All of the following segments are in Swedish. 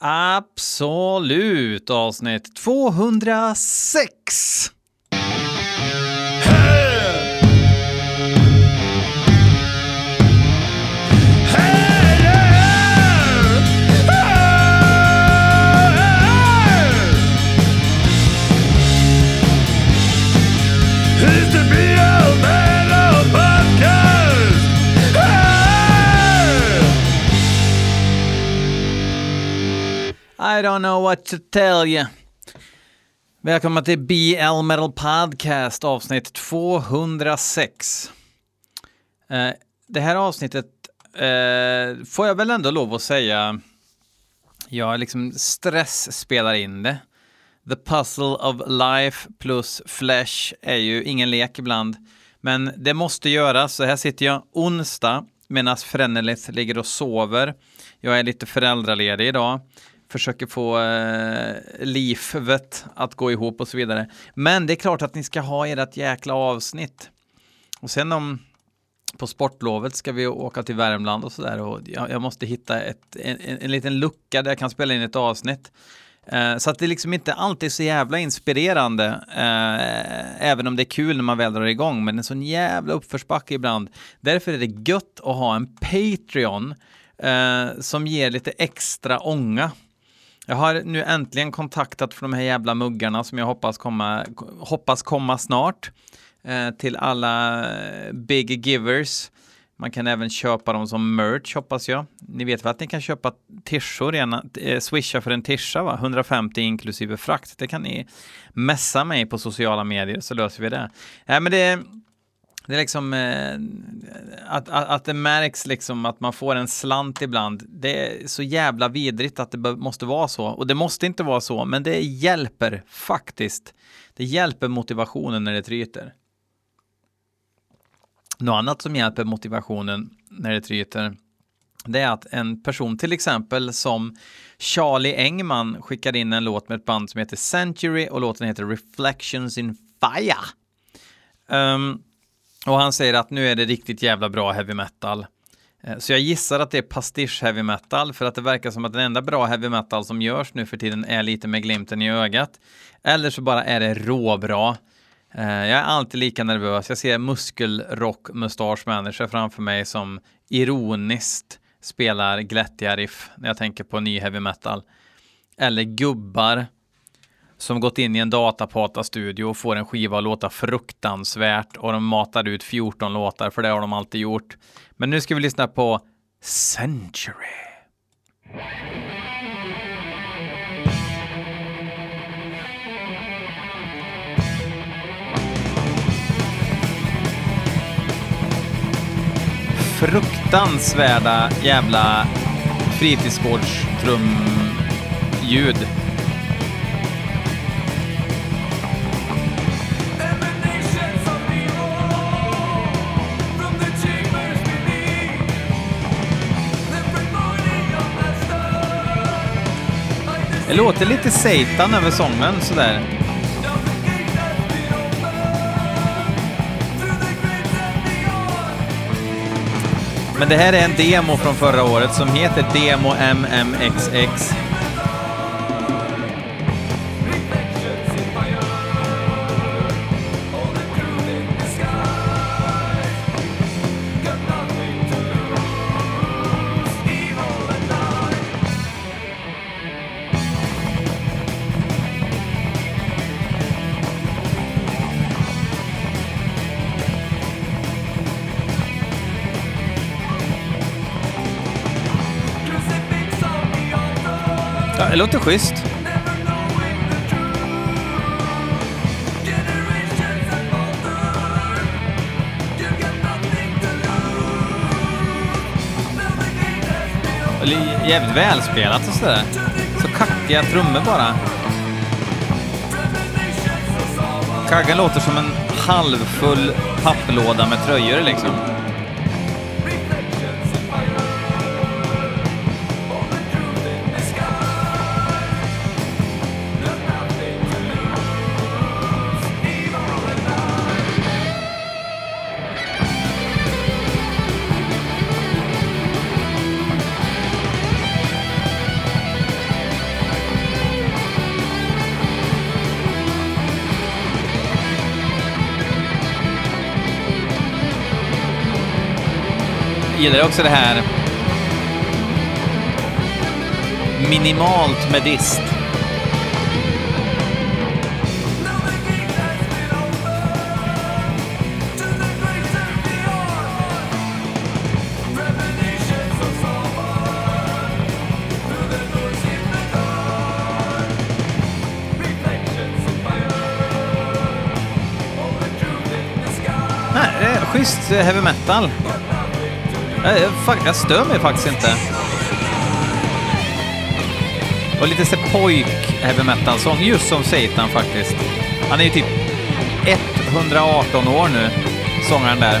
Absolut, avsnitt 206. I don't know what to tell you. Välkomna till BL Metal Podcast avsnitt 206. Eh, det här avsnittet eh, får jag väl ändå lov att säga, jag liksom stress spelar in det. The puzzle of life plus flesh är ju ingen lek ibland. Men det måste göras, så här sitter jag onsdag medan Frennelith ligger och sover. Jag är lite föräldraledig idag. Försöker få eh, livet att gå ihop och så vidare. Men det är klart att ni ska ha ert jäkla avsnitt. Och sen om på sportlovet ska vi åka till Värmland och sådär och jag, jag måste hitta ett, en, en, en liten lucka där jag kan spela in ett avsnitt. Eh, så att det liksom inte alltid är så jävla inspirerande, eh, även om det är kul när man väl drar igång, men en sån jävla uppförsbacke ibland. Därför är det gött att ha en Patreon eh, som ger lite extra ånga. Jag har nu äntligen kontaktat för de här jävla muggarna som jag hoppas komma, hoppas komma snart eh, till alla eh, big givers. Man kan även köpa dem som merch hoppas jag. Ni vet väl att ni kan köpa tishor, gärna, eh, swisha för en tisha va? 150 inklusive frakt. Det kan ni messa mig på sociala medier så löser vi det. Äh, men det, det är liksom eh, att, att, att det märks liksom att man får en slant ibland. Det är så jävla vidrigt att det måste vara så. Och det måste inte vara så, men det hjälper faktiskt. Det hjälper motivationen när det tryter. Något annat som hjälper motivationen när det tryter det är att en person till exempel som Charlie Engman skickade in en låt med ett band som heter Century och låten heter Reflections in Fire. Um, och han säger att nu är det riktigt jävla bra heavy metal. Eh, så jag gissar att det är pastisch heavy metal för att det verkar som att den enda bra heavy metal som görs nu för tiden är lite med glimten i ögat. Eller så bara är det råbra. Eh, jag är alltid lika nervös. Jag ser muskelrock mustasch manager framför mig som ironiskt spelar glättiga riff när jag tänker på ny heavy metal. Eller gubbar som gått in i en datapata-studio och får en skiva att låta fruktansvärt och de matar ut 14 låtar, för det har de alltid gjort. Men nu ska vi lyssna på Century. Fruktansvärda jävla fritidsgårdstrumljud. Det låter lite Satan över sången sådär. Men det här är en demo från förra året som heter Demo MMXX. Ja, det låter schysst. Jävligt välspelat och sådär. Så kackiga trummor bara. Kaggen låter som en halvfull papplåda med tröjor liksom. Gillar också det här minimalt med dist. schysst eh, heavy metal. Jag, jag, stör mig faktiskt inte. Och lite så pojk heavy metal-sång, just som Satan faktiskt. Han är ju typ 118 år nu, sångaren där.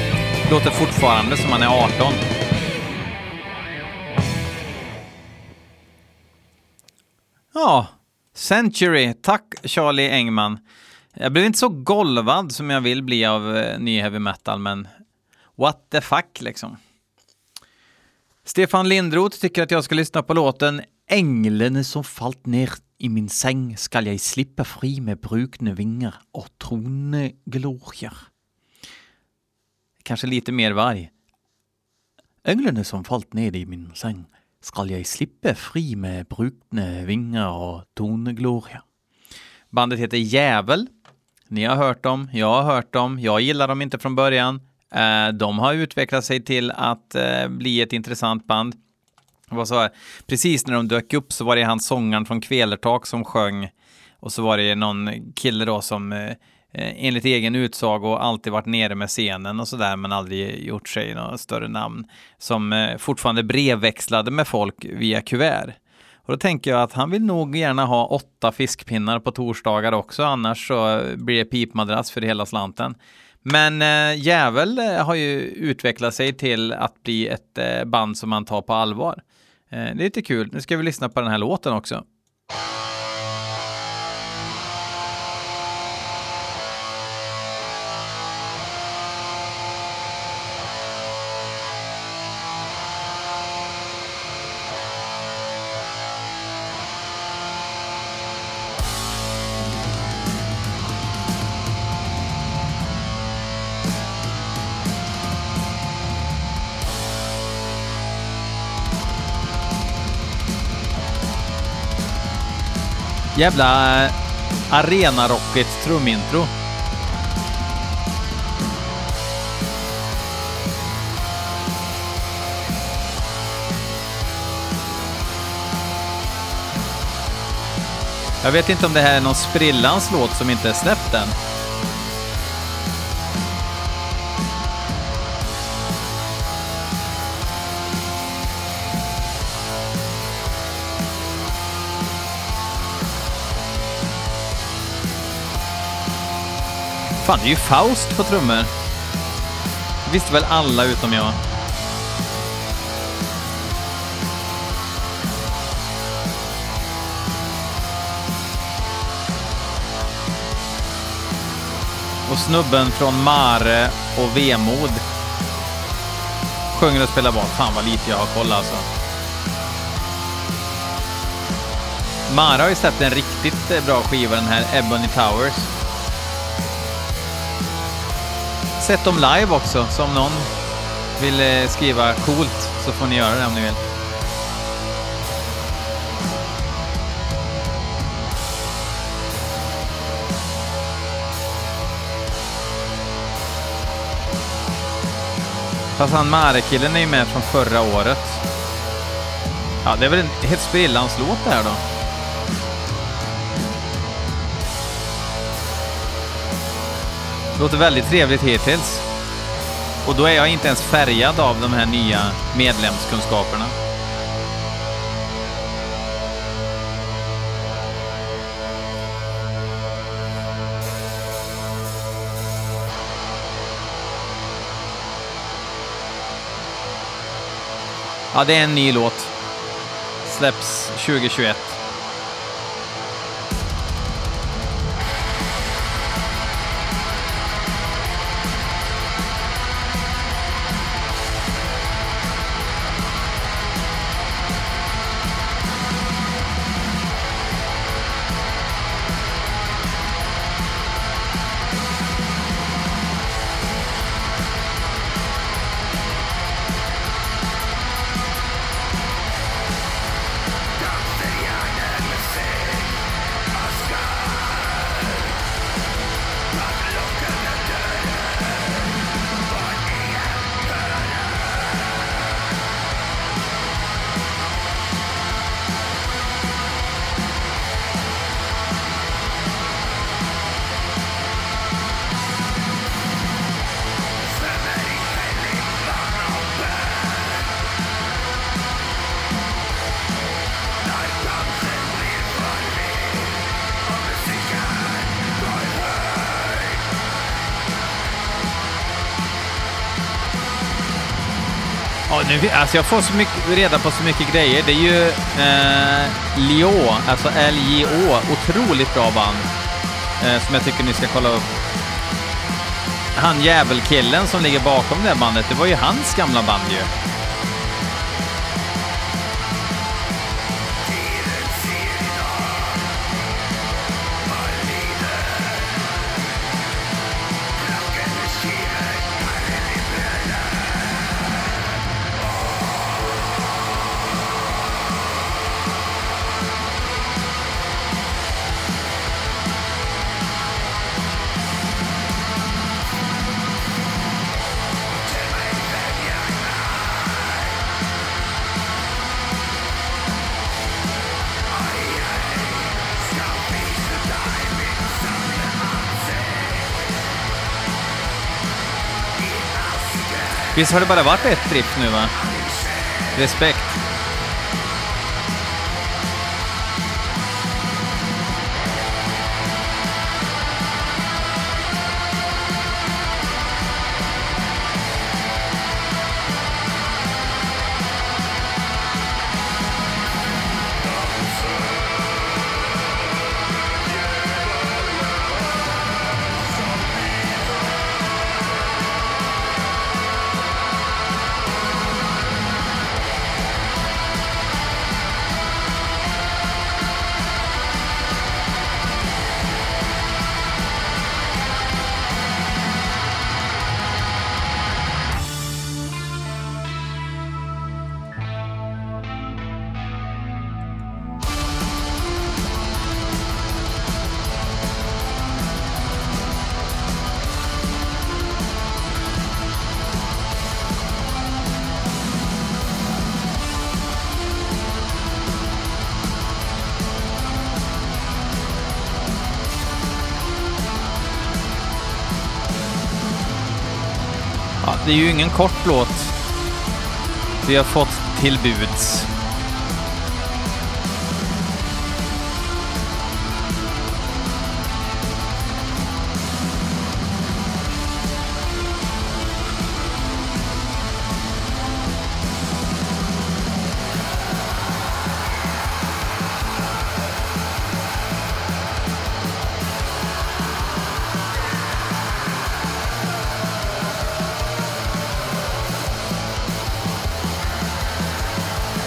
Låter fortfarande som han är 18. Ja, Century. Tack Charlie Engman. Jag blev inte så golvad som jag vill bli av eh, ny heavy metal, men what the fuck liksom. Stefan Lindroth tycker att jag ska lyssna på låten Änglen som fallt ner i min säng skall jag slippa fri med brukne vingar och tronglorier. Kanske lite mer varg. Änglen som fallt ner i min säng skall jag slippa fri med brukne vingar och tonglorier. Bandet heter Djävul. Ni har hört dem, jag har hört dem, jag gillar dem inte från början. Eh, de har utvecklat sig till att eh, bli ett intressant band. Var så här, precis när de dök upp så var det han sångaren från Kvelertak som sjöng och så var det någon kille då som eh, eh enligt egen utsago alltid varit nere med scenen och sådär men aldrig gjort sig något större namn som eh, fortfarande brevväxlade med folk via kuvert. Och då tänker jag att han vill nog gärna ha åtta fiskpinnar på torsdagar också, annars så blir det pipmadrass för hela slanten. Men eh, äh, Jävel eh, har ju utvecklat sig till att bli ett äh, band som man tar på allvar. Äh, det är lite kul. Nu ska vi lyssna på den här låten också. Jävla Arena arenarockigt trumintro. Jag vet inte om det här är någon sprillans låt som inte är släppt än. Fan, det är ju Faust på trummor. Det visste väl alla utom jag. Och snubben från Mare och Vemod sjunger och spelar bas. Fan vad lite jag har koll alltså. Mara har ju släppt en riktigt eh, bra skiva, den här Ebony Towers. Sett dem live också, så om någon vill eh, skriva coolt så får ni göra det om ni vill. Fast han Mare-killen är ju med från förra året. Ja, det är väl en helt sprillans låt det här då. Låter väldigt trevligt hittills. Och då är jag inte ens färgad av de här nya medlemskunskaperna. Ja, det är en ny låt. Släpps 2021. Nu, alltså jag får så mycket, reda på så mycket grejer. Det är ju eh, Lio, alltså L-J-Å, otroligt bra band. Eh, som jag tycker ni ska kolla upp. Han jävelkillen som ligger bakom det bandet, det var ju hans gamla band ju. Visst har det bara varit ett drift nu va? Respekt. Det är ju ingen kort låt vi har fått till buds.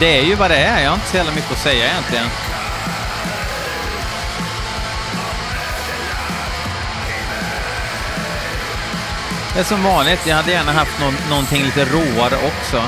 Det är ju vad det är. Jag har inte så jävla mycket att säga egentligen. Det är som vanligt. Jag hade gärna haft någon, någonting lite råare också.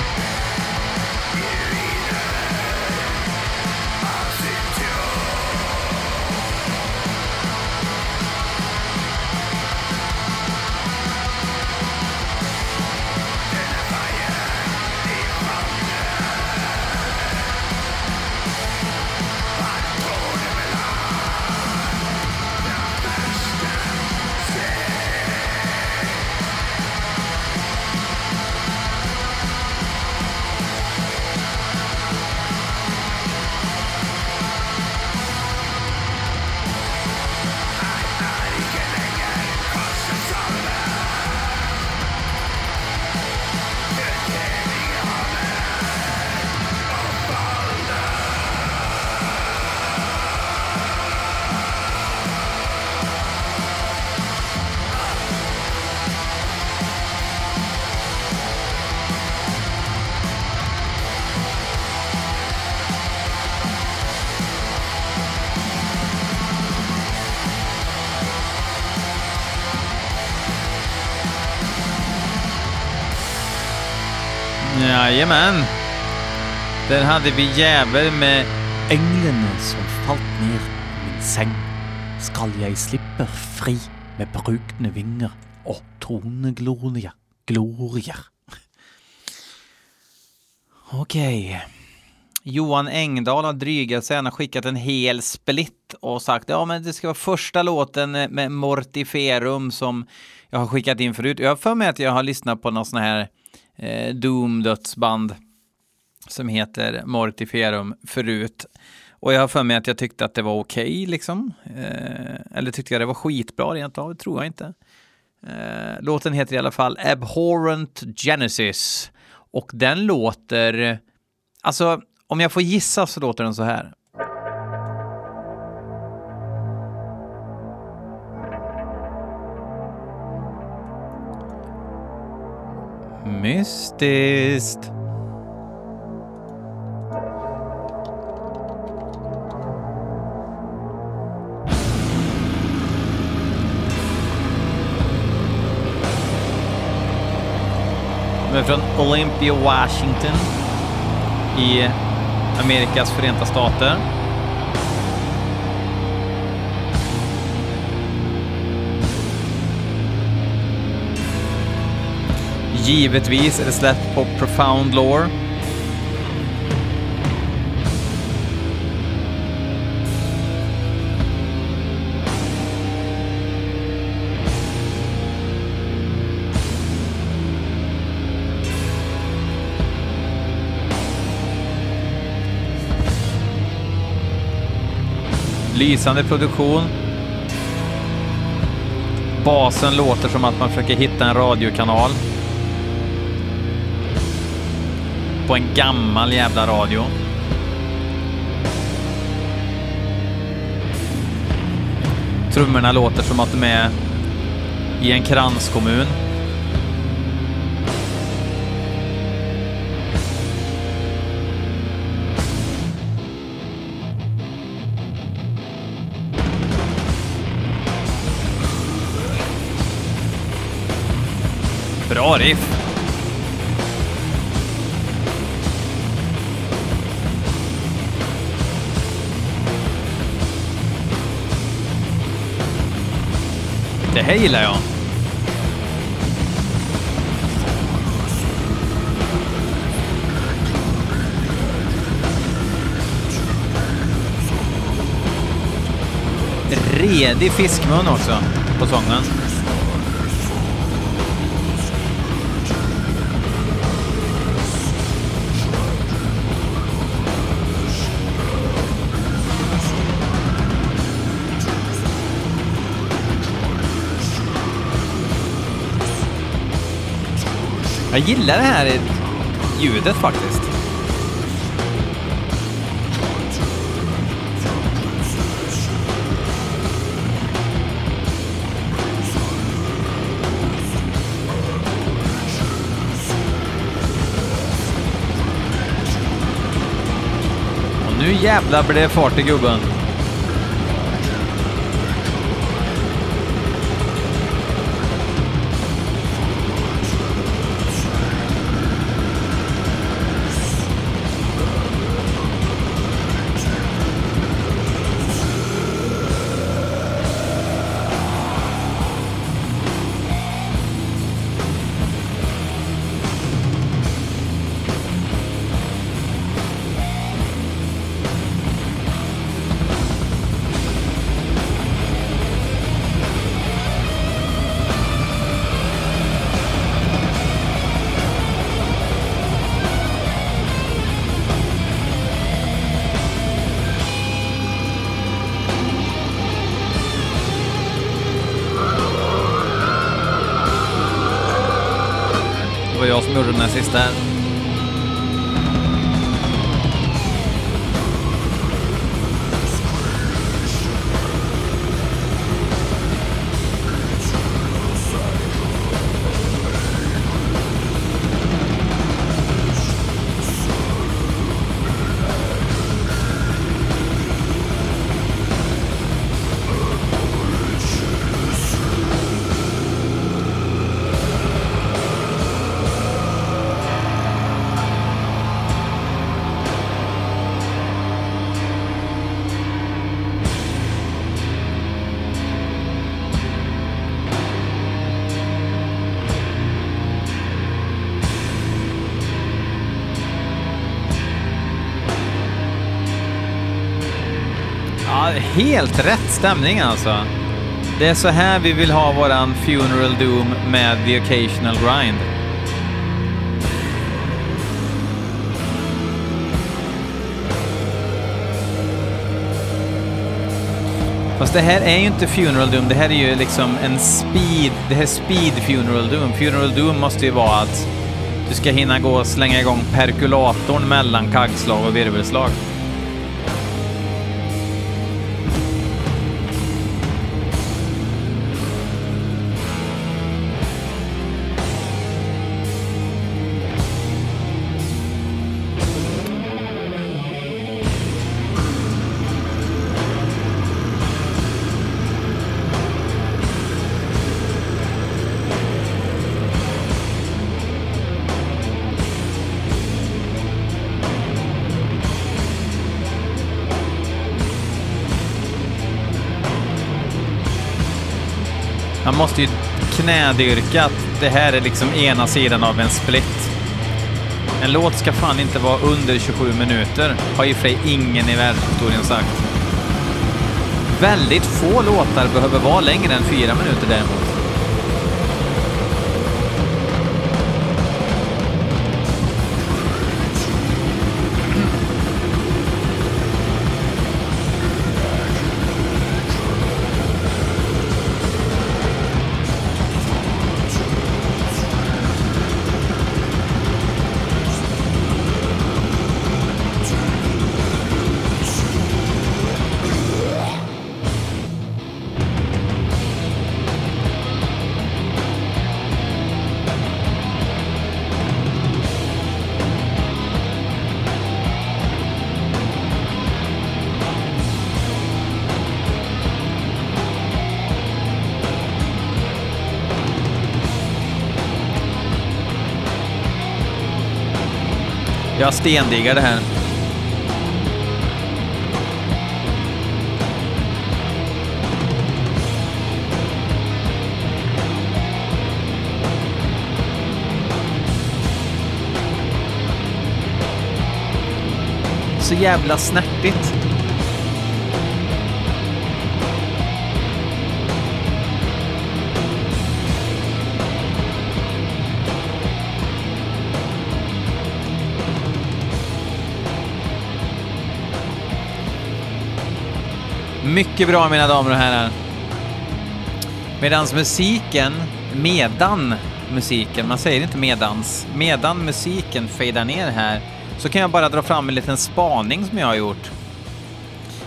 Jajamän. Där hade vi Jävel med Änglen som fallt ner i min säng. Skall jag slippa fri med brukna vingar och tornegloria? glorier. Okej. Johan Engdahl har drygat sig. Han har skickat en hel split och sagt ja men det ska vara första låten med Mortiferum som jag har skickat in förut. Jag har för mig att jag har lyssnat på någon sån här eh, Doom-dödsband som heter Mortiferum förut. Och jag har för mig att jag tyckte att det var okej liksom. Eh, eller tyckte jag det var skitbra rent av, det tror jag inte. Eh, låten heter i alla fall Abhorrent Genesis. Och den låter, alltså om jag får gissa så låter den så här. Är från Olympia, Washington i Amerikas förenta stater. Givetvis är det släppt på Profound Lore. Lysande produktion. Basen låter som att man försöker hitta en radiokanal. På en gammal jävla radio. Trummorna låter som att de är i en kranskommun. Bra riff. Här gillar jag. Redig fiskmun också på sången. Jag gillar det här ljudet faktiskt. Och nu jävlar blir det fart i gubben. Det var jag helt rätt stämning alltså. Det är så här vi vill ha våran Funeral Doom med The Occasional Grind. Fast det här är ju inte Funeral Doom, det här är ju liksom en speed, det här är speed Funeral Doom. Funeral Doom måste ju vara att du ska hinna gå och slänga igång perkulatorn mellan kaggslag och virvelslag. Man måste ju knädyrka att det här är liksom ena sidan av en split. En låt ska fan inte vara under 27 minuter, har ju för sig ingen i världshistorien sagt. Väldigt få låtar behöver vara längre än fyra minuter däremot. Jag stendiggar det här. Så jävla snärtigt. Mycket bra mina damer och herrar. Medans musiken, medan musiken, man säger inte medans, medan musiken fejdar ner här så kan jag bara dra fram en liten spaning som jag har gjort.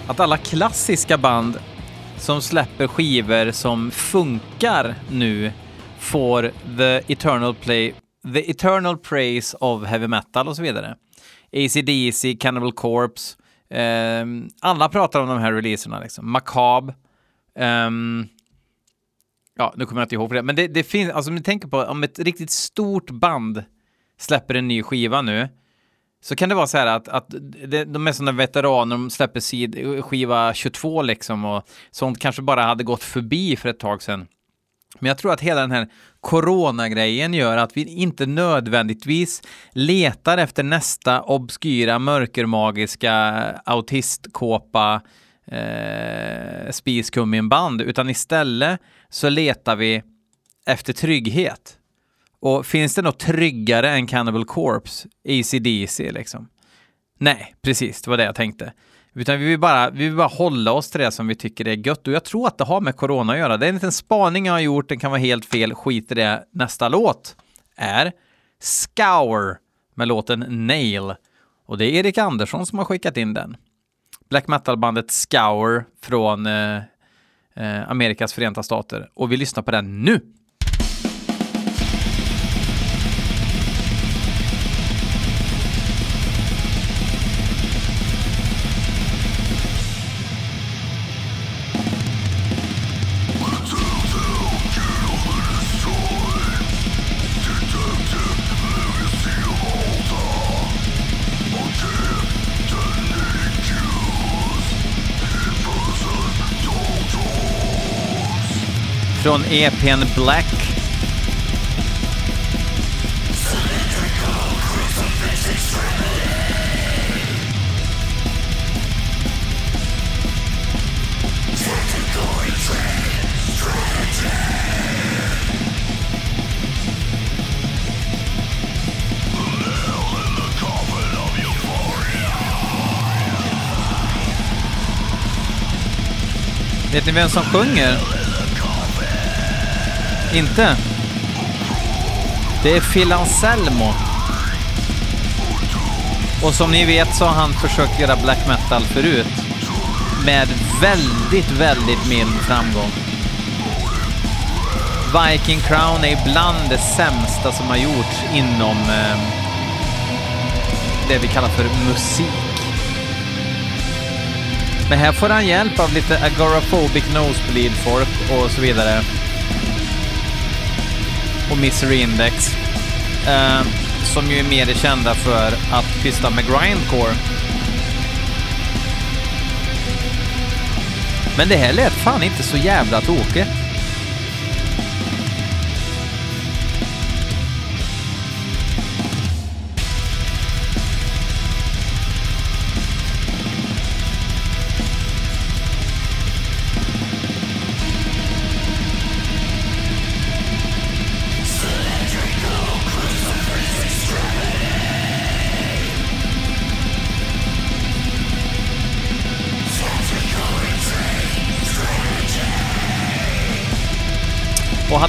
Att alla klassiska band som släpper skivor som funkar nu får the eternal play, the eternal praise of heavy metal och så vidare. AC/DC, Cannibal Corpse, Ehm, alla pratar om de här releaserna liksom. Macabre, Um, ja, nu kommer jag inte ihåg för det, men det, det finns, alltså om ni tänker på om ett riktigt stort band släpper en ny skiva nu, så kan det vara så här att, att de är sådana veteraner, de släpper sid, skiva 22 liksom och sånt kanske bara hade gått förbi för ett tag sedan. Men jag tror att hela den här coronagrejen gör att vi inte nödvändigtvis letar efter nästa obskyra, mörkermagiska autistkåpa eh, spiskumminband, utan istället så letar vi efter trygghet. Och finns det något tryggare än Cannibal Corpse, ACDC liksom? Nej, precis, det var det jag tänkte. Utan vi vill, bara, vi vill bara hålla oss till det som vi tycker är gött. Och jag tror att det har med corona att göra. Det är en liten spaning jag har gjort, den kan vara helt fel, skit i det. Nästa låt är Scour med låten Nail. Och det är Erik Andersson som har skickat in den. Black metal-bandet Scour från eh, eh, Amerikas förenta stater. Och vi lyssnar på den nu! från EPn Black. Vet ni vem som sjunger? Inte? Det är Phil Anselmo. Och som ni vet så har han försökt göra black metal förut. Med väldigt, väldigt mild framgång. Viking Crown är ibland det sämsta som har gjorts inom eh, det vi kallar för musik. Men här får han hjälp av lite agoraphobic nosebleed-folk och så vidare. Och Misery Index. Eh, som ju är mer kända för att pyssla med grindcore. Men det här lät fan inte så jävla tokigt.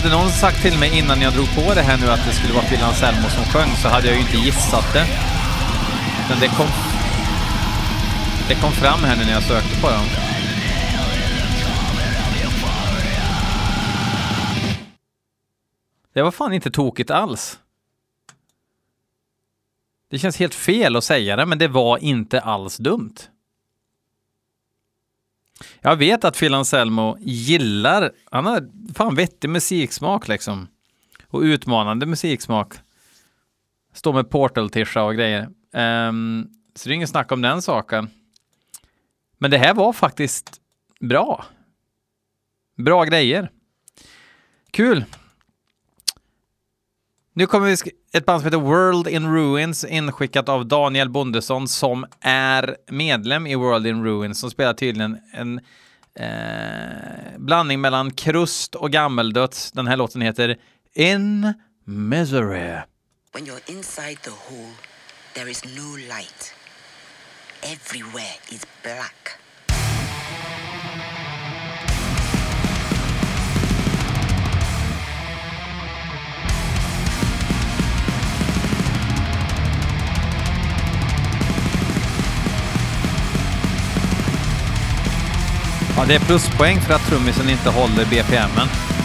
Hade någon sagt till mig innan jag drog på det här nu att det skulle vara Phil Anselmo som sjöng så hade jag ju inte gissat det. Men det kom... Det kom fram här nu när jag sökte på dem. Det var fan inte tokigt alls. Det känns helt fel att säga det, men det var inte alls dumt. Jag vet att Phil Anselmo gillar, han har fan vettig musiksmak liksom. Och utmanande musiksmak. Står med portal-tisha och grejer. Um, så det är inget snack om den saken. Men det här var faktiskt bra. Bra grejer. Kul. Nu kommer vi ett band som heter World in Ruins inskickat av Daniel Bondesson som är medlem i World in Ruins som spelar tydligen en eh, blandning mellan krust och gammeldöds. Den här låten heter In Misery. When you're inside the hole, there is no light. Everywhere is black. Ja, det är pluspoäng för att trummisen inte håller BPMen.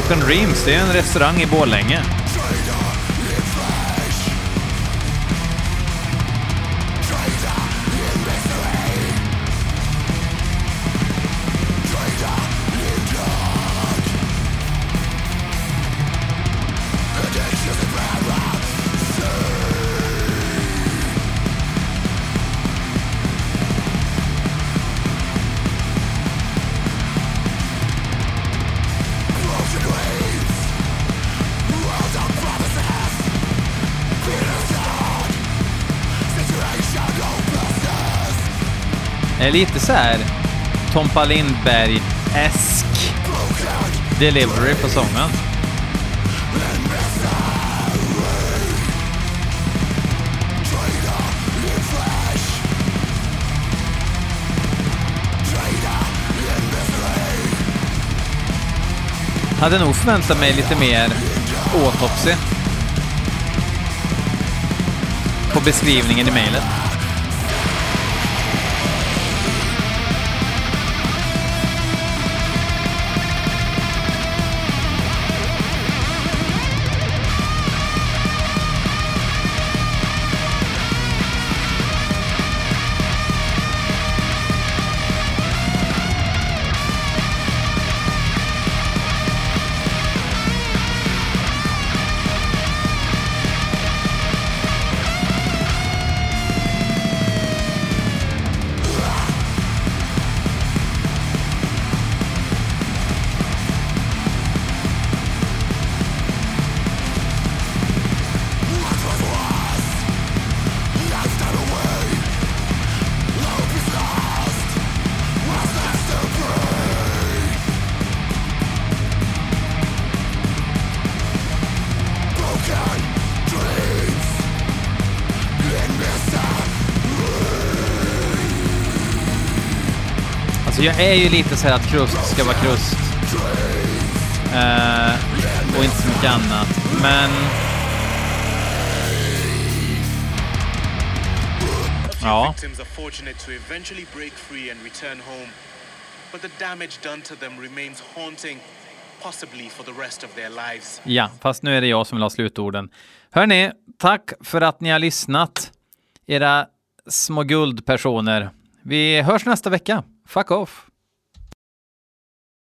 Broken Dreams, det är en restaurang i Borlänge. Är lite så här Tompa Lindberg-esk delivery på sången. Hade nog förväntat mig lite mer autopsy på beskrivningen i mejlet. Alltså jag är ju lite så här att krust ska vara krust. Eh, och inte så mycket annat. Men... Ja. Ja, fast nu är det jag som vill ha slutorden. Hörni, tack för att ni har lyssnat. Era små guldpersoner. Vi hörs nästa vecka. Fuck off.